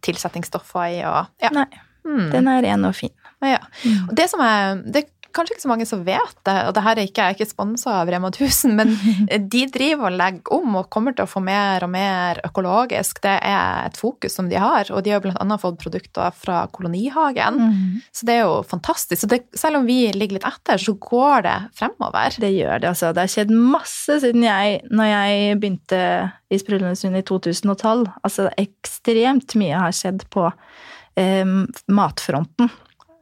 tilsettingsstoffer tilsetningsstoffer i, og ja. Nei, Mm. den er ren og fin. ja. Og det som er Det er kanskje ikke så mange som vet det, og det her er ikke, jeg er ikke sponsa av Rema 1000, men (laughs) de driver og legger om og kommer til å få mer og mer økologisk. Det er et fokus som de har, og de har annet fått produkter fra Kolonihagen. Mm. Så det er jo fantastisk. Så det, selv om vi ligger litt etter, så går det fremover. Det gjør det, altså. Det har skjedd masse siden jeg, når jeg begynte i Sprudlende i 2012. Altså ekstremt mye har skjedd på eh, matfronten.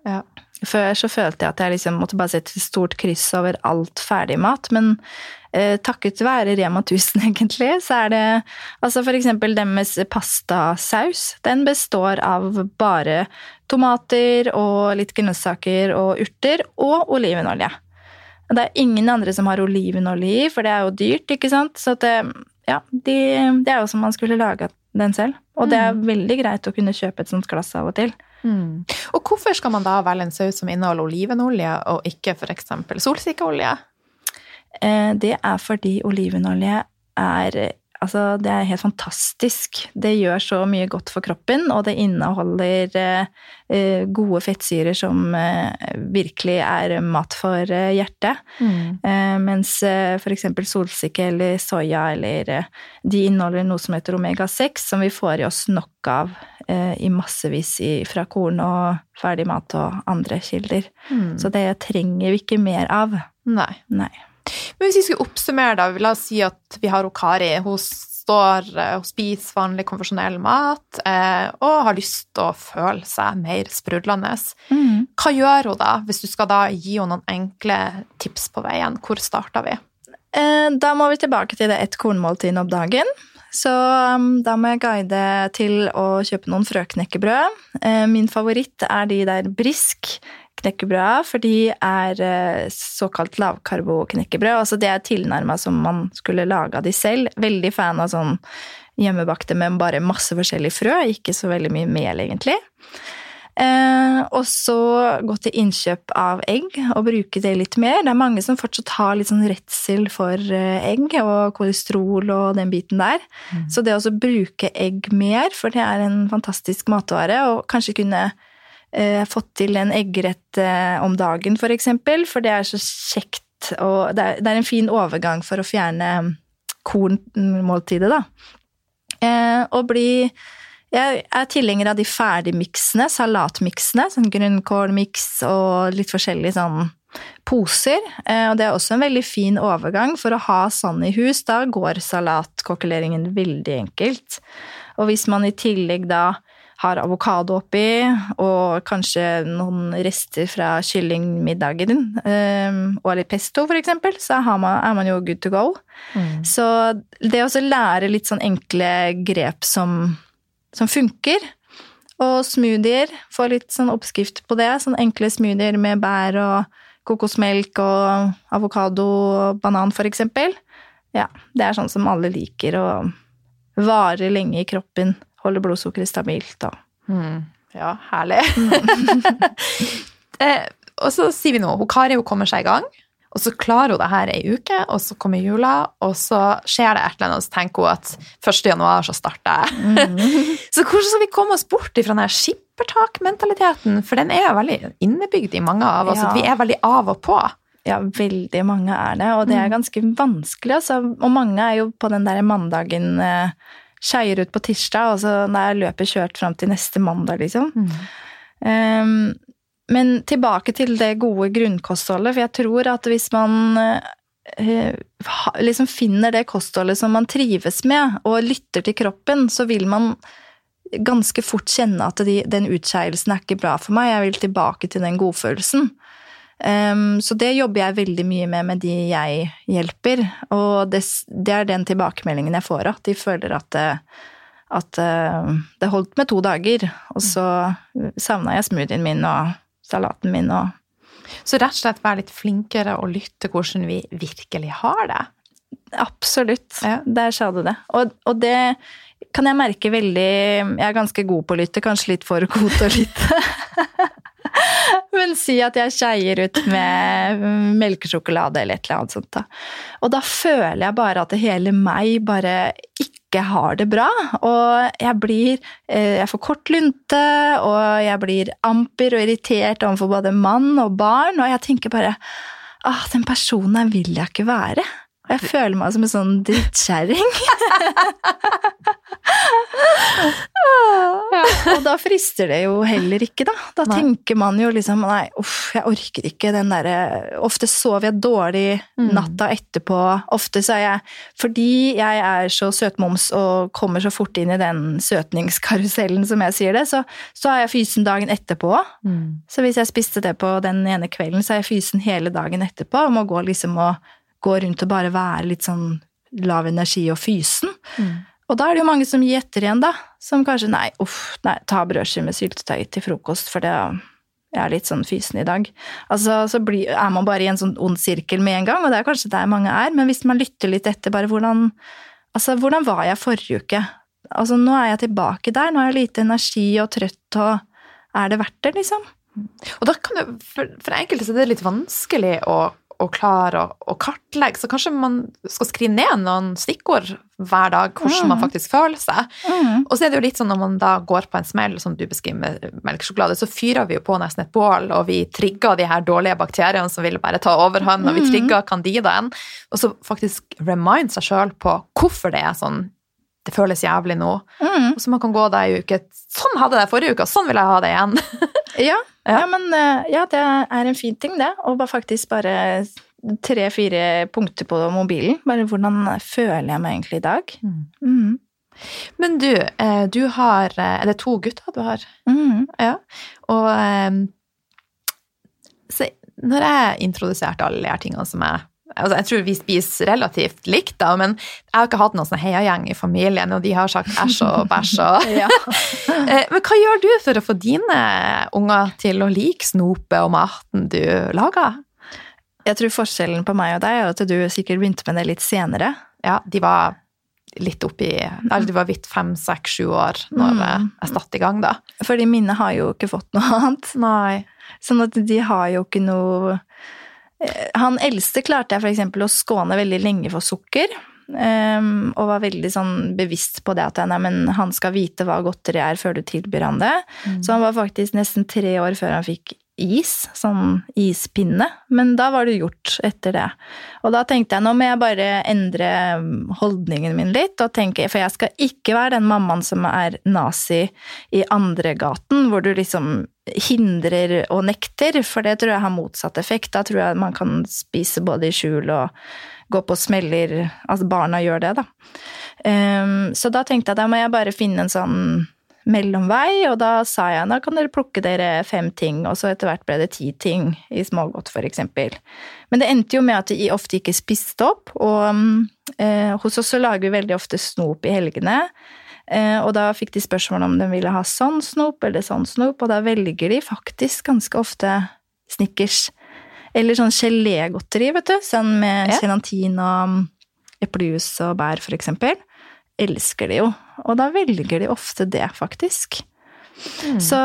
Ja. Før så følte jeg at jeg liksom måtte bare sette et stort kryss over alt ferdigmat, men eh, takket være Rema 1000, (laughs) egentlig, så er det altså for eksempel deres pastasaus. Den består av bare tomater og litt grønnsaker og urter og olivenolje. Det er ingen andre som har olivenolje i, for det er jo dyrt, ikke sant? Så det, ja, de, det er jo som man skulle lage den selv. Og det er veldig greit å kunne kjøpe et sånt glass av og til. Mm. Og hvorfor skal man da velge en saus som inneholder olivenolje, og ikke f.eks. solsikkeolje? Eh, Det er fordi olivenolje er Altså, det er helt fantastisk. Det gjør så mye godt for kroppen, og det inneholder eh, eh, gode fettsyrer som eh, virkelig er mat for eh, hjertet. Eh, mens eh, eksempel solsikke eller soya eller eh, De inneholder noe som heter omega-6, som vi får i oss nok av eh, i massevis i, fra korn og ferdig mat og andre kilder. Mm. Så det trenger vi ikke mer av. Nei. Nei. Men hvis vi skulle oppsummere, da, la oss si at vi har Kari. Hun står eh, og spiser vanlig konfesjonell mat eh, og har lyst til å føle seg mer sprudlende. Hva gjør hun da, hvis du skal da gi henne noen enkle tips på veien? Hvor starter vi? Eh, Da må vi tilbake til det ett kornmåltid om dagen. Så um, da må jeg guide til å kjøpe noen frøknekkebrød. Eh, Min favoritt er de der brisk knekkebrøda, for de er eh, såkalt lavkarbo-knekkebrød. Altså det er tilnærma som man skulle laga de selv. Veldig fan av sånn hjemmebakte med bare masse forskjellige frø, ikke så veldig mye mel, egentlig. Eh, og så gå til innkjøp av egg og bruke det litt mer. Det er mange som fortsatt har litt sånn redsel for eh, egg og kolesterol og den biten der. Så det å bruke egg mer, for det er en fantastisk matvare, og kanskje kunne eh, fått til en eggerett eh, om dagen, for eksempel, for det er så kjekt, og det er, det er en fin overgang for å fjerne kornmåltidet, da. Eh, og bli jeg er tilhenger av de ferdigmiksene, salatmiksene, sånn grønnkålmiks og litt forskjellige sånn poser. Eh, Og det er også en veldig fin overgang for å ha sånn i hus. Da går salatkokkeleringen veldig enkelt. Og hvis man i tillegg da har avokado oppi, og kanskje noen rester fra kyllingmiddagen, din, og litt pesto for eksempel, så har man, er man jo good to go. Så det å lære litt sånn enkle grep som som funker. Og smoothier, få litt sånn oppskrift på det. Sånn enkle smoothier med bær og kokosmelk og avokado og banan, eksempel. Ja, det er sånn som alle liker, og varer lenge i kroppen, holder blodsukkeret stabilt og Mm. Ja, herlig. (laughs) eh, og så sier vi nå, hun Kari hun kommer seg i gang, og så klarer hun det her ei uke, og så kommer jula, og så skjer det et eller annet, og så tenker hun at 1. januar så starter jeg. (laughs) så hvordan skal vi komme oss bort fra den skippertakmentaliteten? For den er veldig innebygd i mange av oss, Ja. at vi er veldig av og på. Ja, veldig mange er det, og det er ganske vanskelig. Altså. Og mange er jo på den der mandagen eh, skeier ut på tirsdag, og så er løpet kjørt fram til neste mandag, liksom. Um, men tilbake til det gode grunnkostholdet, for jeg tror at hvis man uh, liksom finner det kostholdet som man trives med, og lytter til kroppen, så vil man ganske fort kjenne at de, den utskeielsen er ikke bra for meg, jeg vil tilbake til den godfølelsen. Um, så det jobber jeg veldig mye med med de jeg hjelper, og det, det er den tilbakemeldingen jeg får, at de føler at det, at eh, det holdt med to dager, og så savna jeg smoothien min og salaten min og Så rett og slett være litt flinkere og lytte hvordan vi virkelig har det. Absolutt. Ja. Der sa du det. Og, og det kan jeg merke veldig Jeg er ganske god på å lytte, kanskje litt for god til å lytte. (laughs) Men si at jeg skeier ut med melkesjokolade eller et eller annet sånt. Da. Og da føler jeg bare at hele meg bare ikke har det bra. Og jeg blir eh, Jeg får kort lunte, og jeg blir amper og irritert overfor både mann og barn, og jeg tenker bare Ah, den personen vil jeg ikke være. Og jeg føler meg som en sånn drittkjerring. (laughs) Og da frister det jo heller ikke, da. Da Nei. tenker man jo liksom nei, uff, jeg orker ikke den derre Ofte sover jeg dårlig Mm. natta etterpå. Ofte så er jeg Fordi jeg er så søtmoms og kommer så fort inn i den søtningskarusellen, som jeg sier det, så, så er jeg fysen dagen etterpå. Så hvis jeg spiste det på den ene kvelden, så er jeg fysen hele dagen etterpå og må gå liksom og gå rundt og bare være litt sånn lav energi og fysen. Og da er det jo mange som gir etter igjen, da. Som kanskje nei, uff, nei, ta brødskive med syltetøy til frokost, for det jeg er litt sånn fysen i dag. Altså, så blir, er man bare i en sånn ond sirkel med en gang, og det er kanskje der mange er, men hvis man lytter litt etter, bare hvordan Altså, hvordan var jeg forrige uke? Altså, nå er jeg tilbake der, nå har jeg lite energi og trøtt, og er det verdt det, liksom? Og da kan det, for, for enkelte så er det litt vanskelig å, å klare å, å kartlegge, så kanskje man skal skrive ned noen stikkord hver dag, hvordan man Mm. faktisk føler seg. Og så er det jo litt sånn når man da går på en smell, som du beskriver med melkesjokolade, så fyrer vi jo på nesten et bål, og vi trigger de her dårlige bakteriene som vil bare ta overhånd, og vi Mm. trigger candidaen, og så faktisk remind seg sjøl på hvorfor det er sånn det føles jævlig nå. Mm. Og så man kan gå der i uke Sånn hadde jeg det forrige uke, og sånn vil jeg ha det igjen. (laughs) Ja, Ja. ja. men eh, ja, det er en fin ting, det. Og bare faktisk bare tre-fire punkter på mobilen. Bare hvordan føler jeg meg egentlig i dag? Mm. Men du, eh, du har eh, Er det to gutter du har? Mm. Ja. Og så når jeg introduserte alle de her tingene som jeg altså Jeg tror vi spiser relativt likt, da, men jeg har ikke hatt noen sånn heiagjeng i familien, og de har sagt æsj og bæsj og (laughs) (laughs) Eh, Men hva gjør du for å få dine unger til å like snopet og maten du lager? Jeg tror forskjellen på meg og deg er at du sikkert begynte med det litt senere. Ja, de var litt oppi Eller de var vidt fem, seks, sju år når Mm. jeg satte i gang, da. Fordi mine har jo ikke fått noe annet. Nei. Sånn at de har jo ikke noe Han eldste klarte jeg eksempel å skåne veldig lenge for sukker. Um, og var veldig sånn bevisst på det at nei, men han skal vite hva godteri er før du tilbyr han det. Så han var faktisk nesten tre år før han fikk is, sånn ispinne. Men da var det gjort etter det. Og da tenkte jeg nå må jeg bare endre holdningen min litt, og tenke, for jeg skal ikke være den mammaen som er nazi i andregaten, hvor du liksom hindrer og nekter, for det tror jeg har motsatt effekt. Da tror jeg man kan spise både i skjul og gå på smeller. Altså barna gjør det, da. Um, så da tenkte jeg da må jeg bare finne en sånn mellomvei, og da sa jeg da kan dere plukke dere fem ting, og så etter hvert ble det ti ting i smågodt, for eksempel. Men det endte jo med at de ofte ikke spiste opp, og um, eh, hos oss så lager vi veldig ofte snop i helgene. Eh, og da fikk de spørsmål om de ville ha sånn snop eller sånn snop, og da velger de faktisk ganske ofte Snickers. Eller sånn gelégodteri, vet du, sånn med Ja. gelatin og eplejus og bær, for eksempel. elsker de jo. Og da velger de ofte det, faktisk. Mm. Så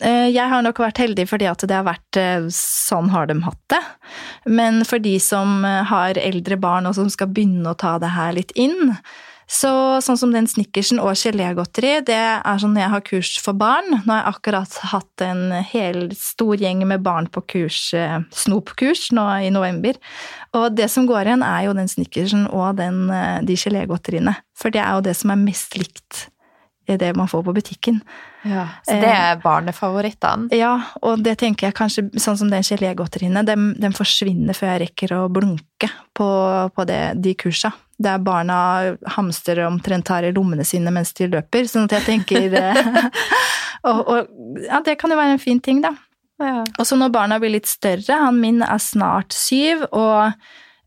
eh, jeg har nok vært heldig fordi at det har vært eh, sånn har de hatt det. Men for de som har eldre barn og som skal begynne å ta det her litt inn, så sånn som den snickersen og gelégodteri, det er sånn jeg har kurs for barn. Nå har jeg akkurat hatt en hel stor gjeng med barn på kurs, eh, snopkurs nå i november. Og det som går igjen, er jo den snickersen og den, eh, de gelégodteriene. For det er jo det som er mest likt i det man får på butikken. Ja, så det er barnefavorittene? Ja, og det tenker jeg kanskje, sånn som den gelégodteriene, den, den forsvinner før jeg rekker å blunke på, på det, de kursa. Der barna hamstrer omtrent tar i lommene sine mens de løper. Sånn at jeg tenker (laughs) eh, og, og, ja, det kan jo være en fin ting, da. Ja. Og så når barna blir litt større, han min er snart syv, og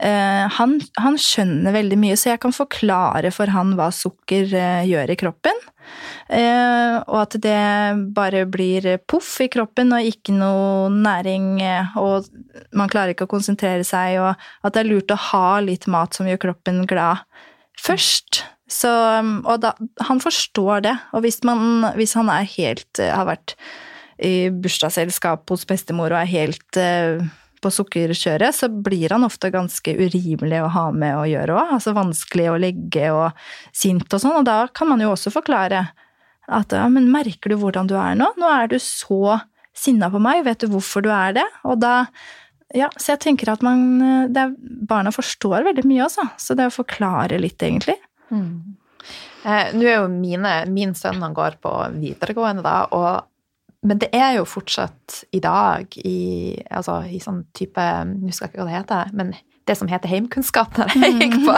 han, han, skjønner veldig mye, så jeg kan forklare for han hva sukker eh, gjør i kroppen. Eh, og at det bare blir poff i kroppen og ikke noe næring, eh, og man klarer ikke å konsentrere seg, og at det er lurt å ha litt mat som gjør kroppen glad først. Så, og da, han forstår det. Og hvis, man, hvis han helt eh, har vært i bursdagsselskap hos bestemor og er helt på sukkerkjøret, så blir han ofte ganske urimelig å ha med å gjøre òg. Altså vanskelig å legge og sint og sånn. Og da kan man jo også forklare at ja, men merker du hvordan du er nå? Nå er du så sinna på meg, vet du hvorfor du er det? Og da Ja, så jeg tenker at man er, Barna forstår veldig mye, altså. Så det å forklare litt, egentlig. Mm. Eh, Nå er jo mine, min sønn han går på videregående, da, og men det er jo fortsatt i dag i, altså, i sånn type Nå husker jeg ikke hva det heter, men det som heter heimkunnskap når jeg gikk på.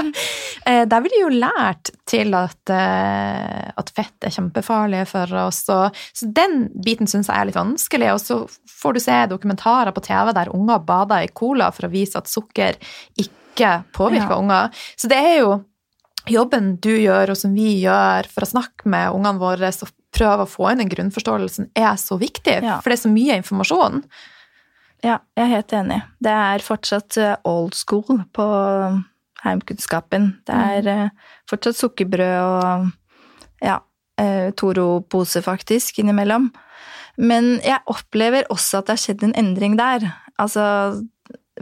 Eh, der blir de jo lært til at, eh, at fett er kjempefarlig for oss. Og, så den biten syns jeg er litt vanskelig. Og så får du se dokumentarer på TV der unger bader i cola for å vise at sukker ikke påvirker Ja. unger. Så det er jo jobben du gjør, og som vi gjør for å snakke med ungene våre og prøve å få inn den grunnforståelsen, er så viktig. Ja. For det er så mye informasjon. Ja, jeg er helt enig. Det er fortsatt eh, old school på heimkunnskapen. Det er mm. fortsatt sukkerbrød og ja, eh, Toro-pose faktisk innimellom. Men jeg opplever også at det har skjedd en endring der. Altså,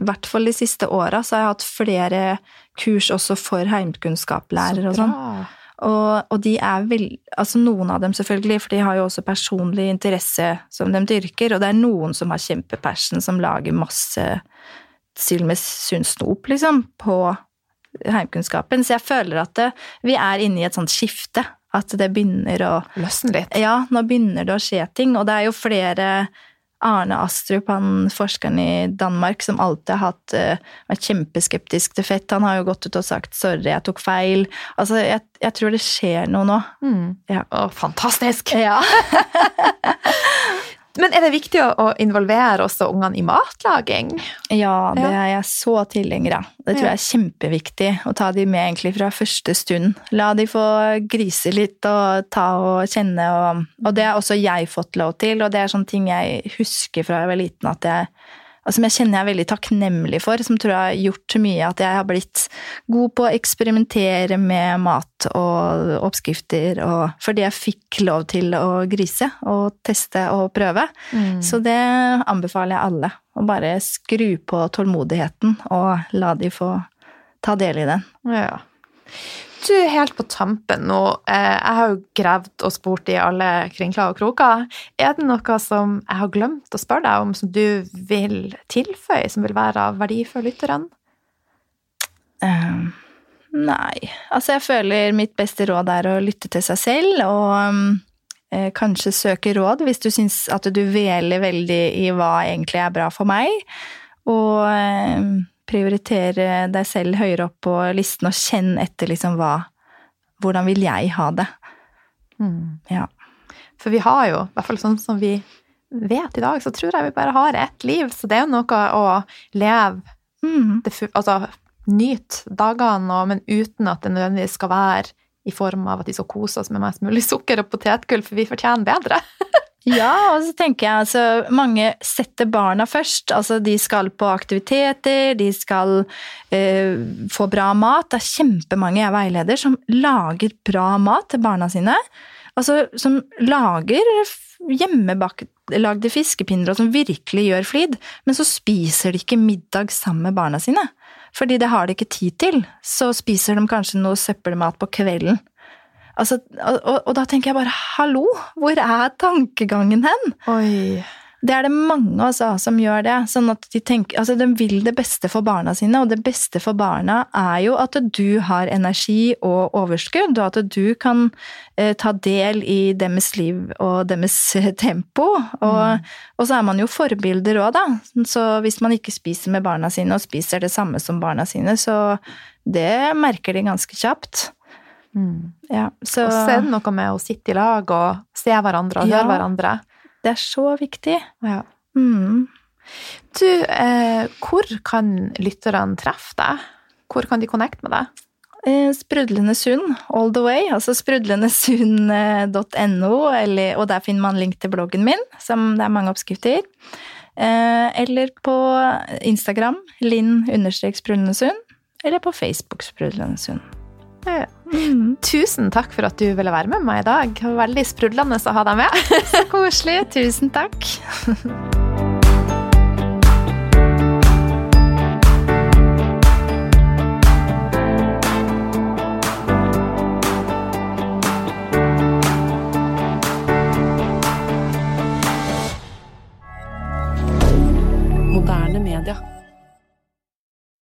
i hvert fall de siste åra så har jeg hatt flere kurs også for heimkunnskapslærere og sånn. Og, og de er vel Altså noen av dem selvfølgelig, for de har jo også personlig interesse som de dyrker, og det er noen som har kjempepassion, som lager masse til og med sunn liksom, på heimkunnskapen. Så jeg føler at det, vi er inne i et sånt skifte. At det begynner å Løsne litt. Ja, nå begynner det å skje ting, og det er jo flere Arne Astrup, han forskeren i Danmark som alltid har hatt, eh, vært kjempeskeptisk til fett, han har jo gått ut og sagt 'sorry, jeg tok feil'. Altså, jeg, jeg tror det skjer noe nå. Mm. Ja. Å, fantastisk! Ja. (laughs) Men er det viktig å, involvere også ungene i matlaging? Ja, det er jeg så tilhenger av. Det tror jeg er kjempeviktig å ta de med egentlig fra første stund. La de få grise litt og ta og kjenne, og, og det har også jeg fått lov til, og det er sånne ting jeg husker fra jeg var liten at jeg og som jeg kjenner jeg er veldig takknemlig for, som tror jeg har gjort mye at jeg har blitt god på å eksperimentere med mat og oppskrifter, og fordi jeg fikk lov til å grise og teste og prøve. Så det anbefaler jeg alle. Å bare skru på tålmodigheten og la de få ta del i den. Ja. Du, helt på tampen nå, eh, jeg har jo gravd og spurt i alle krinkler og kroker. Er det noe som jeg har glemt å spørre deg om, som du vil tilføye, som vil være av verdi for lytterne? Um, nei, altså jeg føler mitt beste råd er å lytte til seg selv, og um, kanskje søke råd hvis du syns at du veler veldig i hva egentlig er bra for meg, og eh, prioritere deg selv høyere opp på listen og kjenn etter liksom hva Hvordan vil jeg ha det? Ja. For vi har jo, i hvert fall sånn som vi vet i dag, så tror jeg vi bare har ett liv. Så det er jo noe å leve Mm. det, Altså nyte dagene, men uten at det nødvendigvis skal være i form av at de skal kose oss med mest mulig sukker og potetgull, for vi fortjener bedre. (laughs) Ja, og så tenker jeg altså Mange setter barna først. Altså de skal på aktiviteter, de skal eh, få bra mat. Det er kjempemange jeg veileder som lager bra mat til barna sine. Altså som lager hjemmelagde fiskepinner og som virkelig gjør flid, men så spiser de ikke middag sammen med barna sine. Fordi det har de ikke tid til. Så spiser de kanskje noe søppelmat på kvelden. Altså, og, og, da tenker jeg bare hallo, hvor er tankegangen hen? Oi. Det er det mange altså, som gjør det. sånn at De tenker, altså de vil det beste for barna sine, og det beste for barna er jo at du har energi og overskudd, og at du kan eh, ta del i deres liv og deres (laughs) tempo. Og, mm. og så er man jo forbilder òg, da. Så hvis man ikke spiser med barna sine og spiser det samme som barna sine, så det merker de ganske kjapt. Mm. Ja, så, og så er det noe med å sitte i lag og se hverandre og høre hverandre. Det er så viktig. Ja. Mm. Du, eh, hvor kan lytterne treffe deg? Hvor kan de connecte med deg? Eh, sprudlende Sund, all the way. Altså sprudlendesund.no, og der finner man link til bloggen min, som det er mange oppskrifter. Eh, eller på Instagram, linn-sprudlendesund, eller på Facebook Sprudlendesund. Ja. Mm. Tusen takk for at du ville være med meg i dag. Veldig sprudlende å ha deg med. (laughs) Så koselig. Tusen takk. D'accord.